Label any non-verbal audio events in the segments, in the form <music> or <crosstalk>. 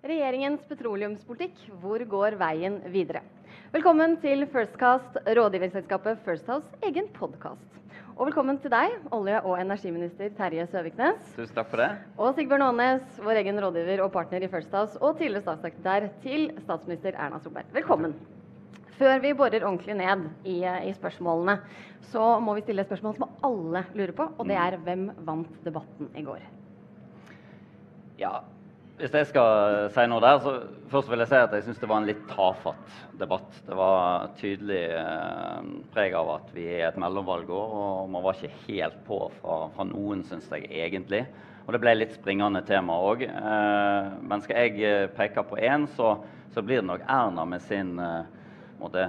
Regjeringens petroleumspolitikk, hvor går veien videre? Velkommen til Firstcast, rådgiverselskapet First House egen podkast. Og velkommen til deg, olje- og energiminister Terje Søviknes. Tusen takk for det. Og Sigbjørn Aanes, vår egen rådgiver og partner i First House, og tidligere statssekretær til statsminister Erna Solberg. Velkommen. Før vi borer ordentlig ned i, i, spørsmålene, så må vi stille et spørsmål som alle lurer på, og det er hvem vant debatten i går? Ja, hvis jeg skal si noe der, så først vil jeg si at jeg syns det var en litt tafatt debatt. Det var tydelig eh, preg av at vi er et mellomvalgår, og man var ikke helt på fra, fra noen, syns jeg egentlig. Og det ble litt springende tema òg. Eh, men skal jeg peke på én, så, så, blir det nok Erna med sin eh, måte,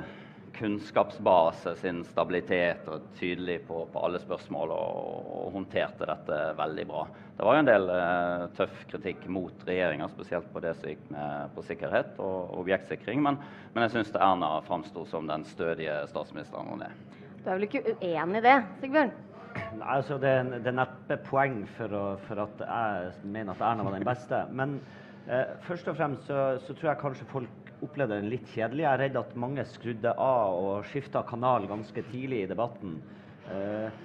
kunnskapsbase, sin stabilitet og tydelig på, på alle spørsmål og, og, håndterte dette veldig bra. Det var jo en del eh, tøff kritikk mot regjeringa, spesielt på det som gikk med på sikkerhet og objektsikring. Men, men jeg syns Erna framsto som den stødige statsministeren hun er. Du er vel ikke uenig i det, Sigbjørn? Nei, altså det, det er neppe poeng for, å, for, at jeg mener at Erna var den beste. Men eh, først og fremst så, så tror jeg kanskje folk opplevde den litt kjedelig. Jeg er redd at mange skrudde av og skifta kanal ganske tidlig i debatten. Eh,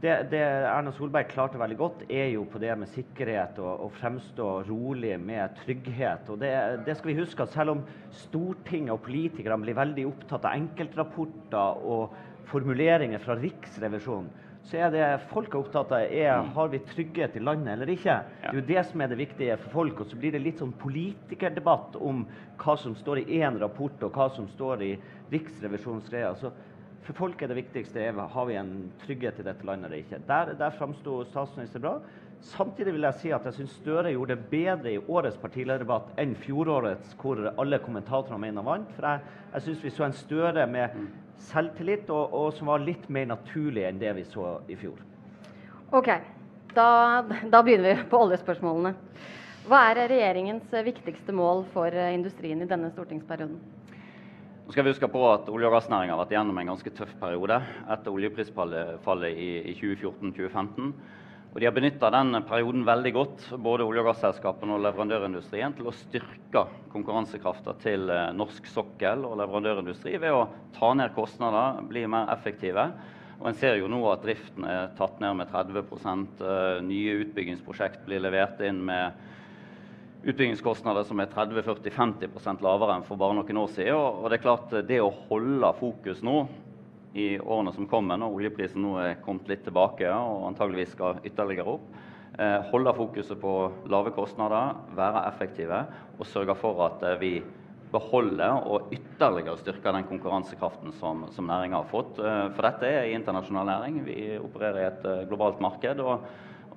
det, det, Erna Solberg klarte veldig godt, er jo på det med sikkerhet og å fremstå rolig med trygghet. Og det, det, skal vi huske at selv om Stortinget og politikerne blir veldig opptatt av enkeltrapporter og formuleringer fra Riksrevisjonen, så er det folk er opptatt av, er mm. har vi trygghet i landet eller ikke. Det er jo det som er det viktige for folk. Og så blir det litt sånn politikerdebatt om hva som står i én rapport, og hva som står i Riksrevisjonens greier. Så for folk er det viktigste er, har vi en trygghet i dette landet eller ikke. Der, der framsto statsminister bra. Samtidig vil jeg si at jeg syns Støre gjorde det bedre i årets partilederdebatt enn fjorårets, hvor alle kommentatorene mener vant. For jeg, jeg syns vi så en Støre med mm selvtillit, og, og, som var litt mer naturlig enn det vi så i fjor. Ok, da, da begynner vi på oljespørsmålene. Hva er regjeringens viktigste mål for industrien i denne stortingsperioden? Nå skal vi huske på at Olje- og gassnæringa har vært gjennom en ganske tøff periode etter oljeprisfallet i, i 2014-2015. Og De har benytta den perioden veldig godt, både olje- og gasselskapene og leverandørindustrien, til å styrke konkurransekrafta til eh, norsk sokkel og leverandørindustri ved å ta ned kostnader, bli mer effektive. Og En ser jo nå at driften er tatt ned med 30 eh, Nye utbyggingsprosjekt blir levert inn med utbyggingskostnader som er 30-40-50 lavere enn for bare noen år siden. Og det er klart, det å holde fokus nå i årene som kommer, når oljeprisen nå er kommet litt tilbake og antageligvis skal ytterligere opp. Eh, holde fokuset på lave kostnader, være effektive og sørge for at eh, vi beholder og ytterligere styrker den konkurransekraften som, som næringa har fått. Eh, for dette er internasjonal næring. Vi opererer i et globalt marked. Og,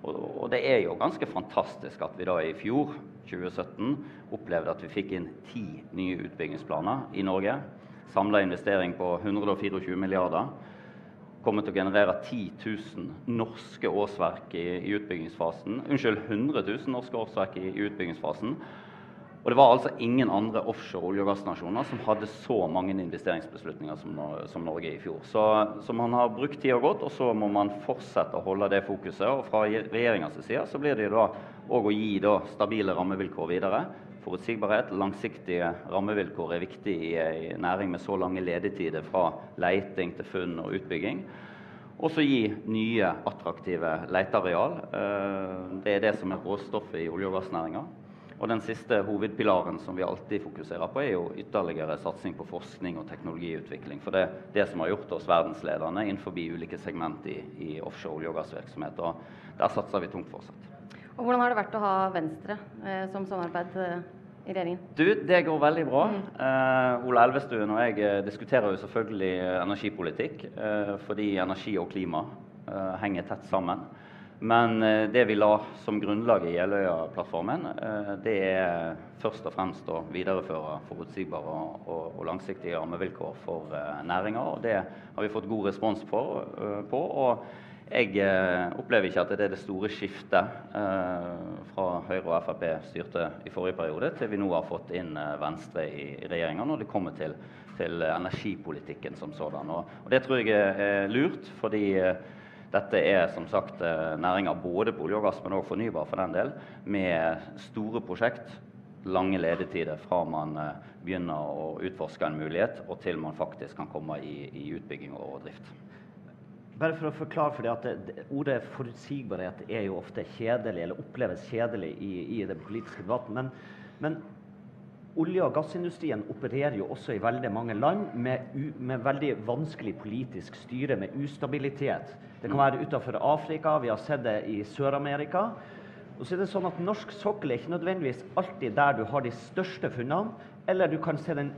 og, det er jo ganske fantastisk at vi da i fjor, 2017, opplevde at vi fikk inn ti nye utbyggingsplaner i Norge samla investering på 124 milliarder. Kommer til å generere 10 000 norske årsverk i, i utbyggingsfasen. Unnskyld, 100 000 norske årsverk i, i utbyggingsfasen. Og det var altså ingen andre offshore olje- og gassnasjoner som hadde så mange investeringsbeslutninger som, som Norge i fjor. Så, så, man har brukt tida godt, og så må man fortsette å holde det fokuset. Og fra regjeringas side så blir det da òg å gi da stabile rammevilkår videre. Forutsigbarhet, langsiktige rammevilkår er viktig i en næring med så lange ledetider fra leiting til funn og utbygging. Og så gi nye, attraktive leteareal. Eh, det er det som er råstoffet i olje- og gassnæringa. Og den siste hovedpilaren som vi alltid fokuserer på, er jo ytterligere satsing på forskning og teknologiutvikling. For det er det som har gjort oss verdensledende innenfor ulike segment i, i offshore olje- og gassvirksomhet. Og der satser vi tungt fortsatt. Og Hvordan har det vært å ha Venstre eh, som samarbeid eh, i regjeringen? Du, Det går veldig bra. Mm. Uh, Ola Elvestuen og jeg eh, diskuterer jo selvfølgelig eh, energipolitikk. uh, fordi energi og klima henger tett sammen. Men det vi la som grunnlag i Jeløya-plattformen, det er først og fremst å videreføre forutsigbare og, og, og langsiktige rammevilkår for næringa. Og det har vi fått god respons for, på. og jeg eh, opplever ikke at det er det store skiftet eh, fra Høyre og Frp styrte i forrige periode, til vi nå har fått inn eh, Venstre i, regjeringa når det kommer til, til energipolitikken som sådan. Og, og, Det tror jeg er lurt, fordi dette er som sagt næringer både på olje og gass, men også fornybar for den del, med store prosjekt lange ledetider fra man begynner å utforske en mulighet, og til man faktisk kan komme i, i utbygging og drift. Bare for å forklare, for det det, Ordet forutsigbarhet er jo ofte kjedelig, eller oppleves kjedelig i, i den politiske debatten. Men, men, olje- og gassindustrien opererer jo også i veldig mange land med, u, med veldig vanskelig politisk styre, med ustabilitet. Det kan være utenfor Afrika, vi har sett det i Sør-Amerika. Og så er det sånn at Norsk sokkel er ikke nødvendigvis alltid der du har de største funnene, eller du kan se den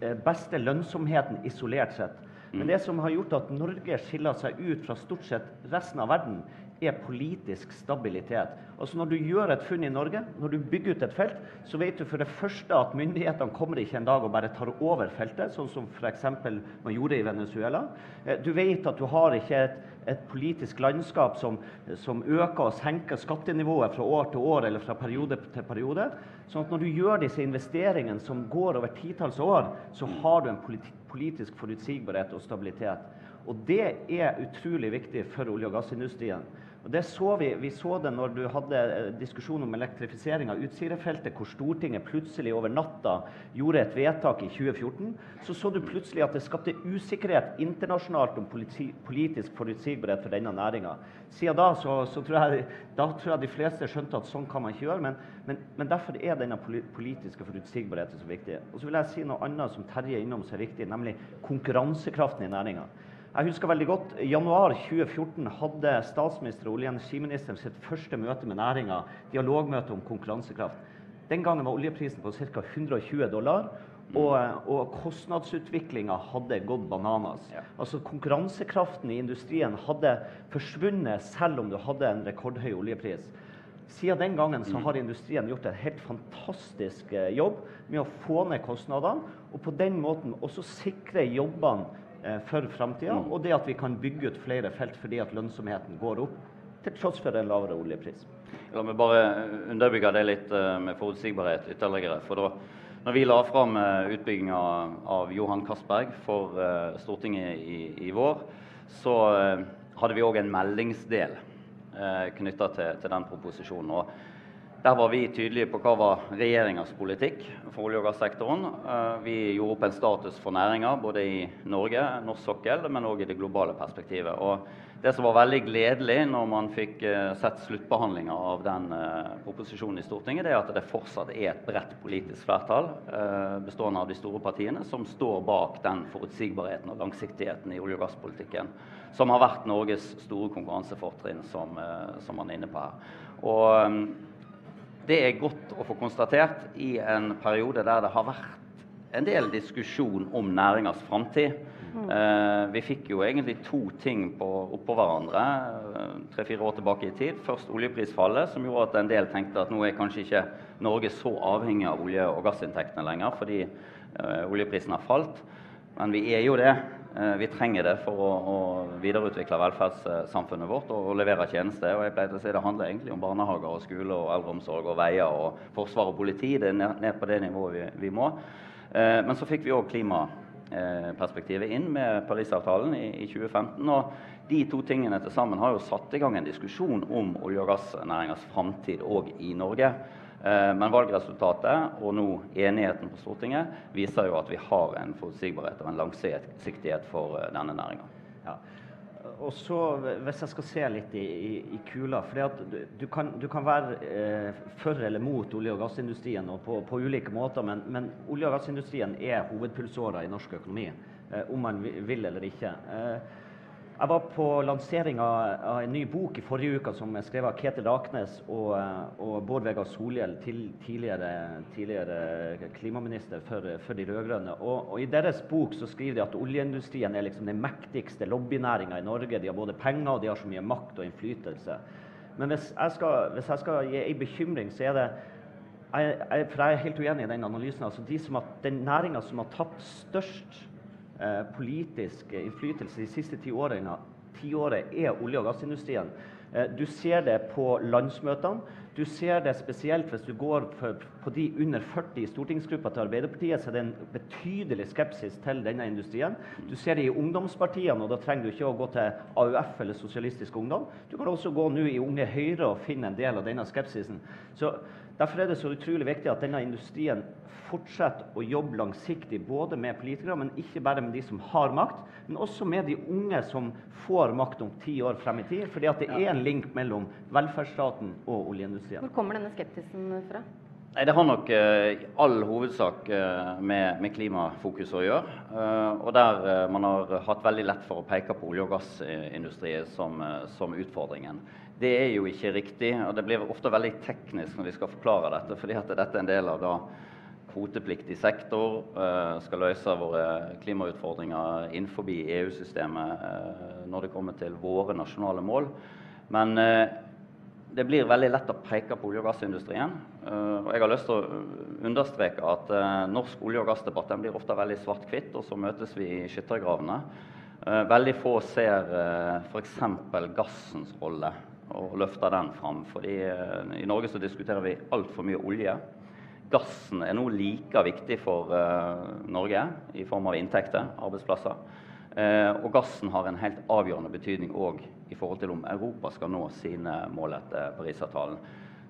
eh, beste lønnsomheten isolert sett. Men det som har gjort at Norge skiller seg ut fra stort sett resten av verden, er politisk stabilitet. Altså Når du gjør et funn i Norge, når du bygger ut et felt, så vet du for det første at myndighetene kommer ikke en dag og bare tar over feltet, sånn som f.eks. man gjorde i Venezuela. Eh, du vet at du har ikke et, et politisk landskap som, som, øker og senker skattenivået fra år til år eller fra periode til periode. Sånn at når du gjør disse investeringene som går over titalls år, så har du en politisk forutsigbarhet og stabilitet. Og det er utrolig viktig for olje- og gassindustrien. Og det så vi, vi så det når du hadde eh, diskusjon om elektrifisering av Utsirahøyden, hvor Stortinget plutselig over natta gjorde et vedtak i 2014. Så så du plutselig at det skapte usikkerhet internasjonalt om politi, politisk forutsigbarhet for denne næringa. Siden da så, så tror jeg, da tror jeg de fleste skjønte at sånn kan man ikke gjøre. Men, men, men derfor er denne politiske forutsigbarheten så viktig. Og så vil jeg si noe annet som Terje er innom som er viktig, nemlig konkurransekraften i næringa. Jeg husker veldig godt, januar 2014 hadde statsminister og olje- og energiministeren sitt første møte med næringa, dialogmøte om konkurransekraft. Den gangen var oljeprisen på ca. 120 dollar. Og, og kostnadsutviklinga hadde gått bananas. Ja. Altså Konkurransekraften i industrien hadde forsvunnet selv om du hadde en rekordhøy oljepris. Siden den gangen så mm. har industrien gjort en helt fantastisk eh, jobb med å få ned kostnadene, og på den måten også sikre jobbene for framtida, mm. og det at vi kan bygge ut flere felt fordi at lønnsomheten går opp, til tross for en lavere oljepris. La meg bare underbygge det litt eh, med forutsigbarhet ytterligere. for da når vi la fram eh, utbygginga av Johan Castberg for Stortinget i, i vår, så hadde vi òg en meldingsdel knytta til, til, den proposisjonen. Og der var vi tydelige på hva var regjeringas politikk for olje- og gassektoren. Eh, vi gjorde opp en status for næringa både i Norge, norsk sokkel, men òg i det globale perspektivet. Og det som var veldig gledelig når man fikk eh, sett sluttbehandlinga av den eh, proposisjonen i Stortinget, det er at det fortsatt er et bredt politisk flertall bestående av de store partiene som står bak den forutsigbarheten og langsiktigheten i olje- og gasspolitikken som har vært Norges store konkurransefortrinn, som, som man er inne på her. Og det er godt å få konstatert i en periode der det har vært en del diskusjon om næringas framtid. Eh, vi fikk jo egentlig to ting på, oppå hverandre eh, tre-fire år tilbake i tid. Først oljeprisfallet, som gjorde at en del tenkte at nå er kanskje ikke Norge så avhengig av olje- og gassinntektene lenger fordi eh, oljeprisen har falt. Men vi er jo det. Eh, vi trenger det for å, å videreutvikle velferdssamfunnet vårt og, og, levere tjenester. Og jeg pleier å si Det handler egentlig om barnehager, og skole, og eldreomsorg, og veier, og forsvar og politi. Det er ned, ned på det nivået vi, vi må. Eh, men så fikk vi òg klimaperspektivet inn med Parisavtalen i, i 2015. og de to tingene til sammen har jo satt i gang en diskusjon om olje- og gassnæringas framtid òg i Norge. Eh, men valgresultatet og nå enigheten på Stortinget viser jo at vi har en forutsigbarhet og en langsiktighet for eh, denne næringa. Ja. Og så, Hvis jeg skal se litt i, i, i kula for du, du, kan, du, kan, være eh, for eller mot olje- og gassindustrien og på, på ulike måter, men, men, olje- og gassindustrien er hovedpulsåra i norsk økonomi, eh, om man vil eller ikke. Eh, jeg var på lansering av en ny bok i forrige uke som er skrevet av Ketil Raknes og, og Bård Vegar Solhjell, tidligere, tidligere, klimaminister for, for de rød-grønne. Og, og, I deres bok så skriver de at oljeindustrien er liksom den mektigste lobbynæringa i Norge. De har både penger og de har så mye makt og innflytelse. Men hvis jeg skal, hvis jeg skal gi en bekymring, så er det jeg, jeg, For jeg er helt uenig i den analysen. altså de som har, Den næringa som har tapt størst eh, politisk innflytelse de siste ti årene tiåret er olje- og gassindustrien. Eh, du ser det på landsmøtene. Du ser det spesielt hvis du går på de under 40 i stortingsgruppa til Arbeiderpartiet, så er det en betydelig skepsis til denne industrien. Du ser det i ungdomspartiene, og da trenger du ikke å gå til AUF eller Sosialistisk Ungdom. Du kan også gå nå i Unge Høyre og finne en del av denne skepsisen. Så Derfor er det så utrolig viktig at denne industrien fortsetter å jobbe langsiktig både med politikere, men ikke bare med de som har makt, men også med de unge som får makt om ti år frem i tid. fordi at det er en link mellom velferdsstaten og oljeindustrien. Hvor kommer denne skeptisen fra? Nei, Det har nok eh, i all hovedsak eh, med, med klimafokus å gjøre. Eh, og der eh, man har hatt veldig lett for å peke på olje- og gassindustrien som, eh, som utfordringen. Det er jo ikke riktig, og det blir ofte veldig teknisk når vi skal forklare dette. fordi at dette er en del av da kvotepliktig sektor, eh, skal løse våre klimautfordringer innenfor EU-systemet eh, når det kommer til våre nasjonale mål. Men eh, det blir veldig lett å peke på olje- og gassindustrien. Uh, og jeg har lyst til å understreke at uh, norsk olje- og gassdebatt blir ofte veldig svart-hvitt, og så møtes vi i skyttergravene. Veldig få ser f.eks. gassens rolle og løfter den fram. fordi I Norge så diskuterer vi altfor mye olje. Gassen er nå like viktig for Norge i form av inntekter, arbeidsplasser. Eh, og gassen har en helt avgjørende betydning òg i forhold til om Europa skal nå sine mål etter Parisavtalen.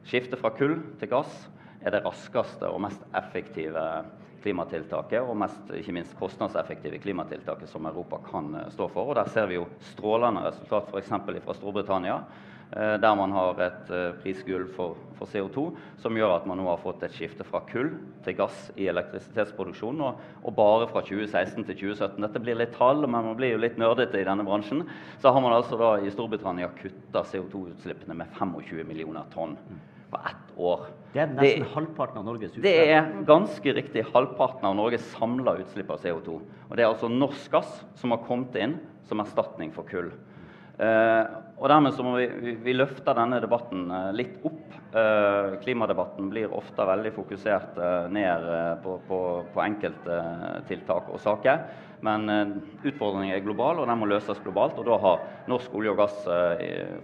Skifte fra kull til gass er det raskeste og mest effektive klimatiltaket, og mest, ikke minst kostnadseffektive klimatiltaket som Europa kan eh, stå for. Og Der ser vi jo strålende resultat f.eks. fra Storbritannia. Eh, der man har et prisgulv for, for, CO2 som gjør at man nå har fått et skifte fra kull til gass i elektrisitetsproduksjonen. Og, og, bare fra 2016 til 2017. Dette blir litt tall, men man blir jo litt nerdete i denne bransjen. Så har man altså da i Storbritannia kutta CO2-utslippene med 25 millioner tonn på ett år. Det er nesten det, halvparten av Norges utslipp. Det er ganske riktig halvparten av Norges samla utslipp av CO2. Og det er altså norsk gass som har kommet inn som erstatning for kull. Eh, og dermed så må vi, vi, løfte denne debatten eh, litt opp. Eh, klimadebatten blir ofte veldig fokusert ned på, på, på enkelttiltak og saker. Men utfordringen er global, og den må løses globalt. Og da har norsk olje og gass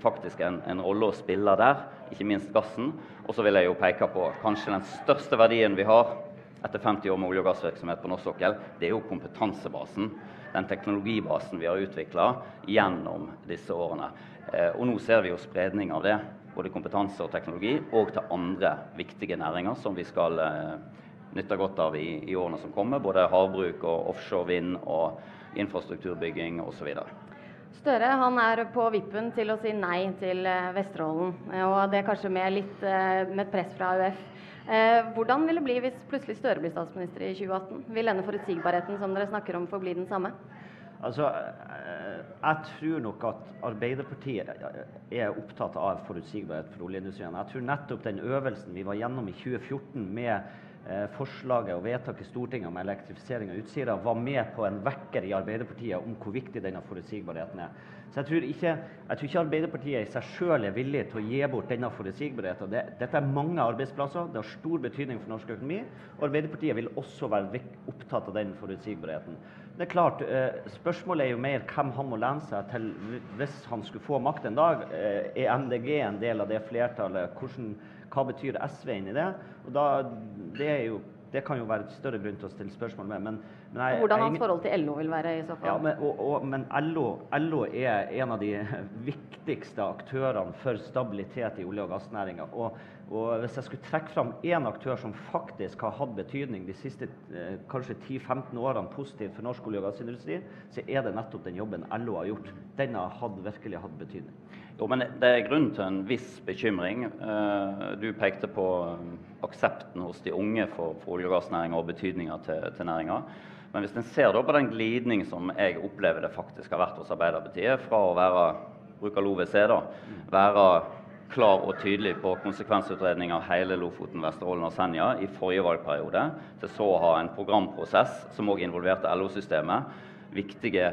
faktisk en, en rolle å spille der, ikke minst gassen. Og så vil jeg jo peke på kanskje den største verdien vi har etter 50 år med olje- og gassvirksomhet på norsk sokkel, det er jo kompetansebasen den teknologibasen vi har utvikla gjennom disse årene. Eh, og nå ser vi jo spredning av det, både kompetanse og teknologi, og til andre viktige næringer som vi skal eh, nytte godt av i, i årene som kommer. Både havbruk og offshore vind og infrastrukturbygging osv. Støre han er på vippen til å si nei til eh, Vesterålen. Og det kanskje med litt med press fra AUF. Eh, hvordan vil det bli hvis plutselig Støre blir statsminister i 2018? Vil denne forutsigbarheten som dere snakker om, forbli den samme? Altså, eh, Jeg tror nok at Arbeiderpartiet er opptatt av forutsigbarhet for oljeindustrien. Jeg tror nettopp den øvelsen vi var gjennom i 2014 med eh, forslaget og vedtaket i Stortinget om elektrifisering av Utsira, var med på en vekker i Arbeiderpartiet om hvor viktig denne forutsigbarheten er. Så jeg tror ikke, jeg tror ikke Arbeiderpartiet i seg selv er villig til å gi bort denne forutsigbarheten. Det, dette er mange arbeidsplasser, det har stor betydning for norsk økonomi. Og Arbeiderpartiet vil også være opptatt av den forutsigbarheten. Det er klart, eh, Spørsmålet er jo mer hvem han må lene seg til hvis han skulle få makt en dag. Eh, er MDG en del av det flertallet? Hvordan, hva betyr SV inni det? Og da, det jo det kan jo være et større grunn til å stille spørsmål med. Men, men jeg, Hvordan hans forhold til LO vil være i så fall? Ja, men, og, og, men LO, LO, er en av de <laughs> viktigste aktørene for stabilitet i olje- og gassnæringa. Og, og, hvis jeg skulle trekke fram én aktør som faktisk har hatt betydning de siste eh, kanskje 10-15 årene positivt for norsk olje- og gassindustri, så er det nettopp den jobben LO har gjort. Den har virkelig hatt betydning. Jo, men Det er grunn til en viss bekymring. Eh, du pekte på um, aksepten hos de unge for, for olje- og gassnæringa og betydninga til, til næringa. Men hvis en ser på den glidning som jeg opplever det faktisk har vært hos Arbeiderpartiet, fra å være bruker LoVC da, være klar og tydelig på konsekvensutredning av hele Lofoten, Vesterålen og Senja i forrige valgperiode, til så å ha en programprosess som òg involverte LO-systemet. Viktige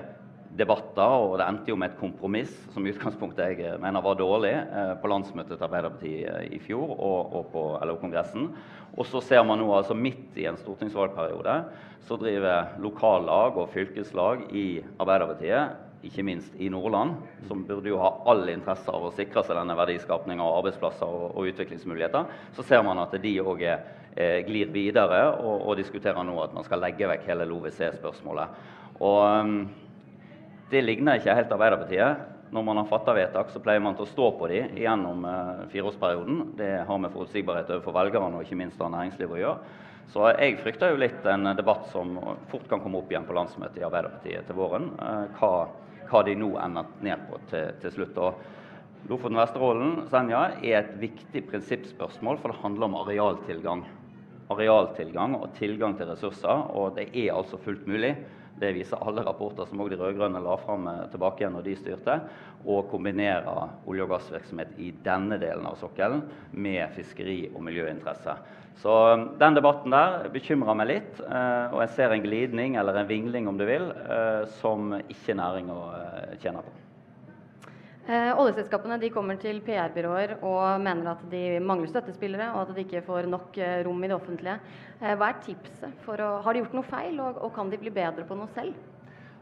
debatter, og det endte jo med et kompromiss som i utgangspunktet jeg mener var dårlig eh, på landsmøtet til Arbeiderpartiet eh, i fjor og, og på LO-kongressen. Og så ser man nå altså midt i en stortingsvalgperiode så driver lokallag og fylkeslag i Arbeiderpartiet, ikke minst i Nordland, som burde jo ha all interesse av å sikre seg denne verdiskapninga og arbeidsplasser og, og, utviklingsmuligheter, så ser man at de òg eh, glir videre og, og, diskuterer nå at man skal legge vekk hele LoVC-spørsmålet. Og um, det ligner ikke helt Arbeiderpartiet. Når man har fatta vedtak, så pleier man til å stå på dem gjennom eh, fireårsperioden. Det har med forutsigbarhet overfor velgerne og ikke minst av næringslivet å gjøre. Så jeg frykter jo litt en debatt som fort kan komme opp igjen på landsmøtet i Arbeiderpartiet til våren. Eh, hva, hva de nå ender ned på til, til slutt. Og Lofoten-Vesterålen Senja er et viktig prinsippspørsmål, for det handler om arealtilgang. Arealtilgang og tilgang til ressurser, og det er altså fullt mulig det viser alle rapporter som også de rød-grønne la fram eh, tilbake igjen når de styrte, Og kombinere olje- og gassvirksomhet i denne delen av sokkelen med fiskeri- og miljøinteresse. Så eh, den debatten der bekymrer meg litt, eh, og jeg ser en glidning, eller en vingling om du vil, som ikke næringa tjener på. Eh, oljeselskapene kommer til PR-byråer og mener at de mangler støttespillere, og at de ikke får nok eh, rom i det offentlige. Eh, hva er tipset? Å, har de gjort noe feil, og, og kan de bli bedre på noe selv?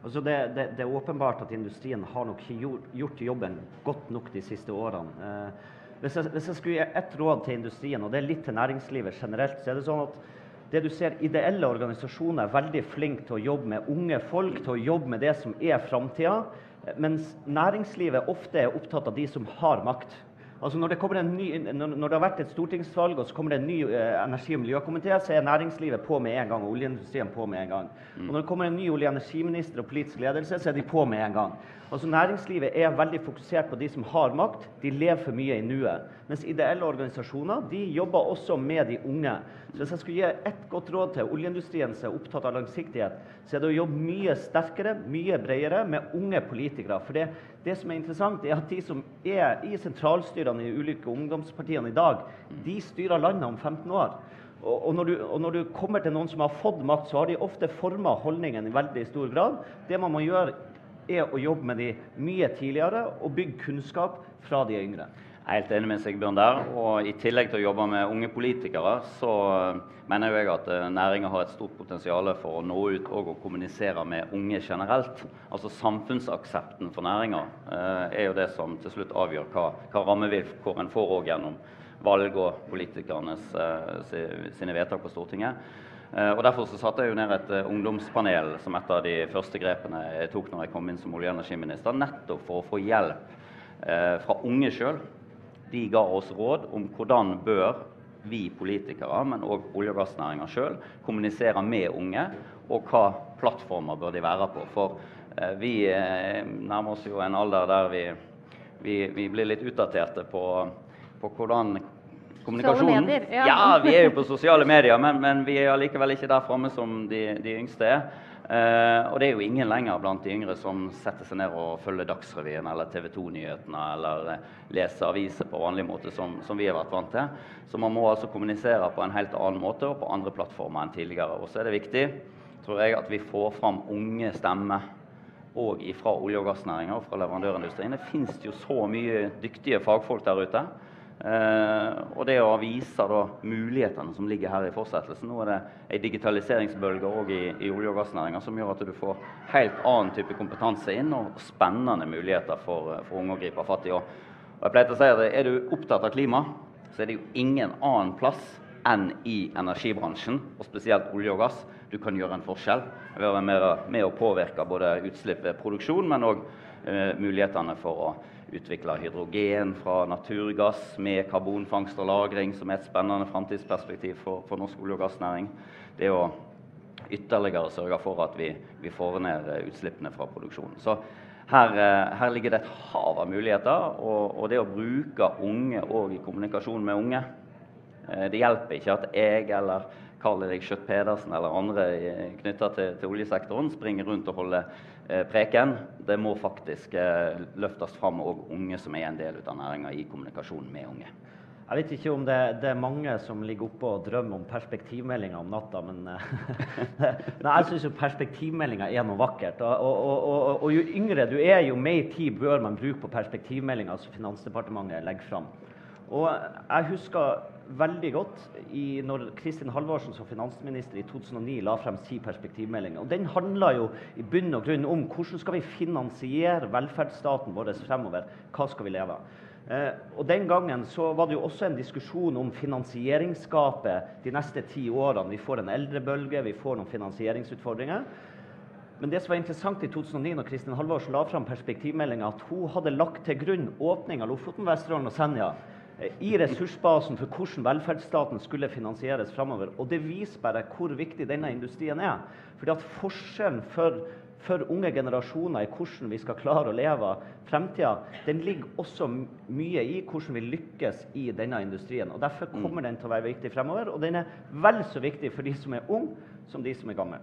Altså det, det, det, er åpenbart at industrien har nok gjort, gjort jobben godt nok de siste årene. Eh, hvis, jeg, hvis jeg skulle gi ett råd til industrien, og det er litt til næringslivet generelt, så er det sånn at det du ser Ideelle organisasjoner er veldig flinke til å jobbe med unge folk, til å jobbe med det som er framtida. Mens næringslivet ofte er opptatt av de som har makt. Altså når, det ny, når, det har vært et stortingsvalg og så kommer det en ny eh, energi- og miljøkomité, så er næringslivet på med en gang og oljeindustrien på med en gang. Mm. Og når det kommer en ny olje- og energiminister og politisk ledelse, så er de på med en gang. Altså Næringslivet er veldig fokusert på de som har makt. De lever for mye i nuet. Mens ideelle organisasjoner de jobber også med de unge. Så Hvis jeg skulle gi ett godt råd til oljeindustrien som er opptatt av langsiktighet, så er det å jobbe mye sterkere, mye bredere med unge politikere. For det, det som er interessant, er at de som er i sentralstyrene i ulike ungdomspartiene i dag, de styrer landet om 15 år. Og når, du, og når, du, kommer til noen som har fått makt, så har de ofte forma holdningen i veldig stor grad. Det man må gjøre er å jobbe med de mye tidligere og bygge kunnskap fra de yngre. Jeg er helt enig med Sigbjørn der. og I tillegg til å jobbe med unge politikere, så eh, mener jeg at eh, næringa har et stort potensial for å nå ut og å kommunisere med unge generelt. Altså Samfunnsaksepten for næringa eh, er jo det som til slutt avgjør hva, hva rammevilkår en får gjennom valg og politikernes sine vedtak på Stortinget. Eh, og Derfor så satte jeg jo ned et eh, ungdomspanel som et av de første grepene jeg tok når jeg kom inn som olje- og energiminister, nettopp for å få hjelp eh, fra unge sjøl. De ga oss råd om hvordan bør vi politikere, men òg olje- og gassnæringa sjøl, kommunisere med unge, og hva plattformer bør de være på. For vi nærmer oss jo en alder der vi, vi, vi blir litt utdaterte på, på hvordan kommunikasjonen. Medier, ja. ja. vi er jo på sosiale medier, men, men vi er allikevel ikke der framme som de, de yngste er. Uh, og det er jo ingen lenger blant de yngre som setter seg ned og følger Dagsrevyen eller TV 2-nyhetene eller uh, leser aviser på vanlig måte, som, som, vi har vært vant til. Så man må altså kommunisere på en helt annen måte og på andre plattformer enn tidligere. Og så er det viktig tror jeg, at vi får fram unge stemmer òg fra olje- og gassnæringa og fra leverandørindustrien. Det finnes jo så mye dyktige fagfolk der ute. Eh, og det å vise da, mulighetene som ligger her i fortsettelsen. Nå er det en digitaliseringsbølge òg i, i olje- og gassnæringa som gjør at du får helt annen type kompetanse inn og spennende muligheter for, for unge å gripe fatt i. Og, jeg pleier å si at Er du opptatt av klima, så er det jo ingen annen plass enn i energibransjen, og spesielt olje og gass. Du kan gjøre en forskjell. Være med, med å påvirke både utslipp ved produksjon, men òg eh, mulighetene for å utvikle hydrogen fra naturgass med karbonfangst og -lagring, som er et spennende framtidsperspektiv for, for, norsk olje- og gassnæring. Det å ytterligere sørge for at vi, vi får ned eh, utslippene fra produksjonen. Så her, eh, her, ligger det et hav av muligheter. Og, og det å bruke unge òg i kommunikasjon med unge eh, Det hjelper ikke at jeg eller Karl Erik Skjøtt Pedersen eller andre knytta til, til, oljesektoren springer rundt og holder preken. Det må faktisk eh, løftes fram òg unge som er en del av næringa, i kommunikasjon med unge. Jeg vet ikke om det, det, er mange som ligger oppe og drømmer om perspektivmeldinga om natta, men <laughs> Nei, jeg syns jo perspektivmeldinga er noe vakkert. Og, og, og, og, jo yngre du er, jo mer tid bør man bruke på perspektivmeldinga som Finansdepartementet legger fram. Og jeg husker veldig godt i, når Kristin Halvorsen som finansminister i 2009 la frem sin perspektivmelding. Og Den handla jo i bunn og grunn om hvordan skal vi finansiere velferdsstaten vår fremover. Hva skal vi leve av? Eh, og Den gangen så var det jo også en diskusjon om finansieringsgapet de neste ti årene. Vi får en eldrebølge, vi får noen finansieringsutfordringer. Men det som var interessant i 2009, når Kristin Halvorsen la fram perspektivmeldinga, at hun hadde lagt til grunn åpning av Lofoten, Vesterålen og Senja i ressursbasen for hvordan velferdsstaten skulle finansieres framover. Og det viser bare hvor viktig denne industrien er. Fordi at forskjellen for, for unge generasjoner i hvordan vi skal klare å leve fremtida, den ligger også mye i hvordan vi lykkes i denne industrien. Og Derfor kommer den til å være viktig fremover. Og den er vel så viktig for de som er unge, som de som er gamle.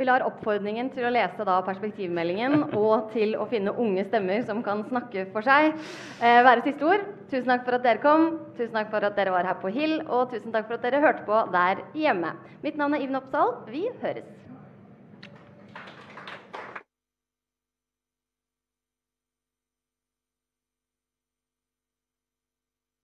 Vi lar oppfordringen til å lese perspektivmeldingen og til å finne unge stemmer som kan snakke for seg, eh, være siste ord. Tusen takk for at dere kom, tusen takk for at dere var her på Hill, og tusen takk for at dere hørte på der hjemme. Mitt navn er Iven Oppsal. Vi høres.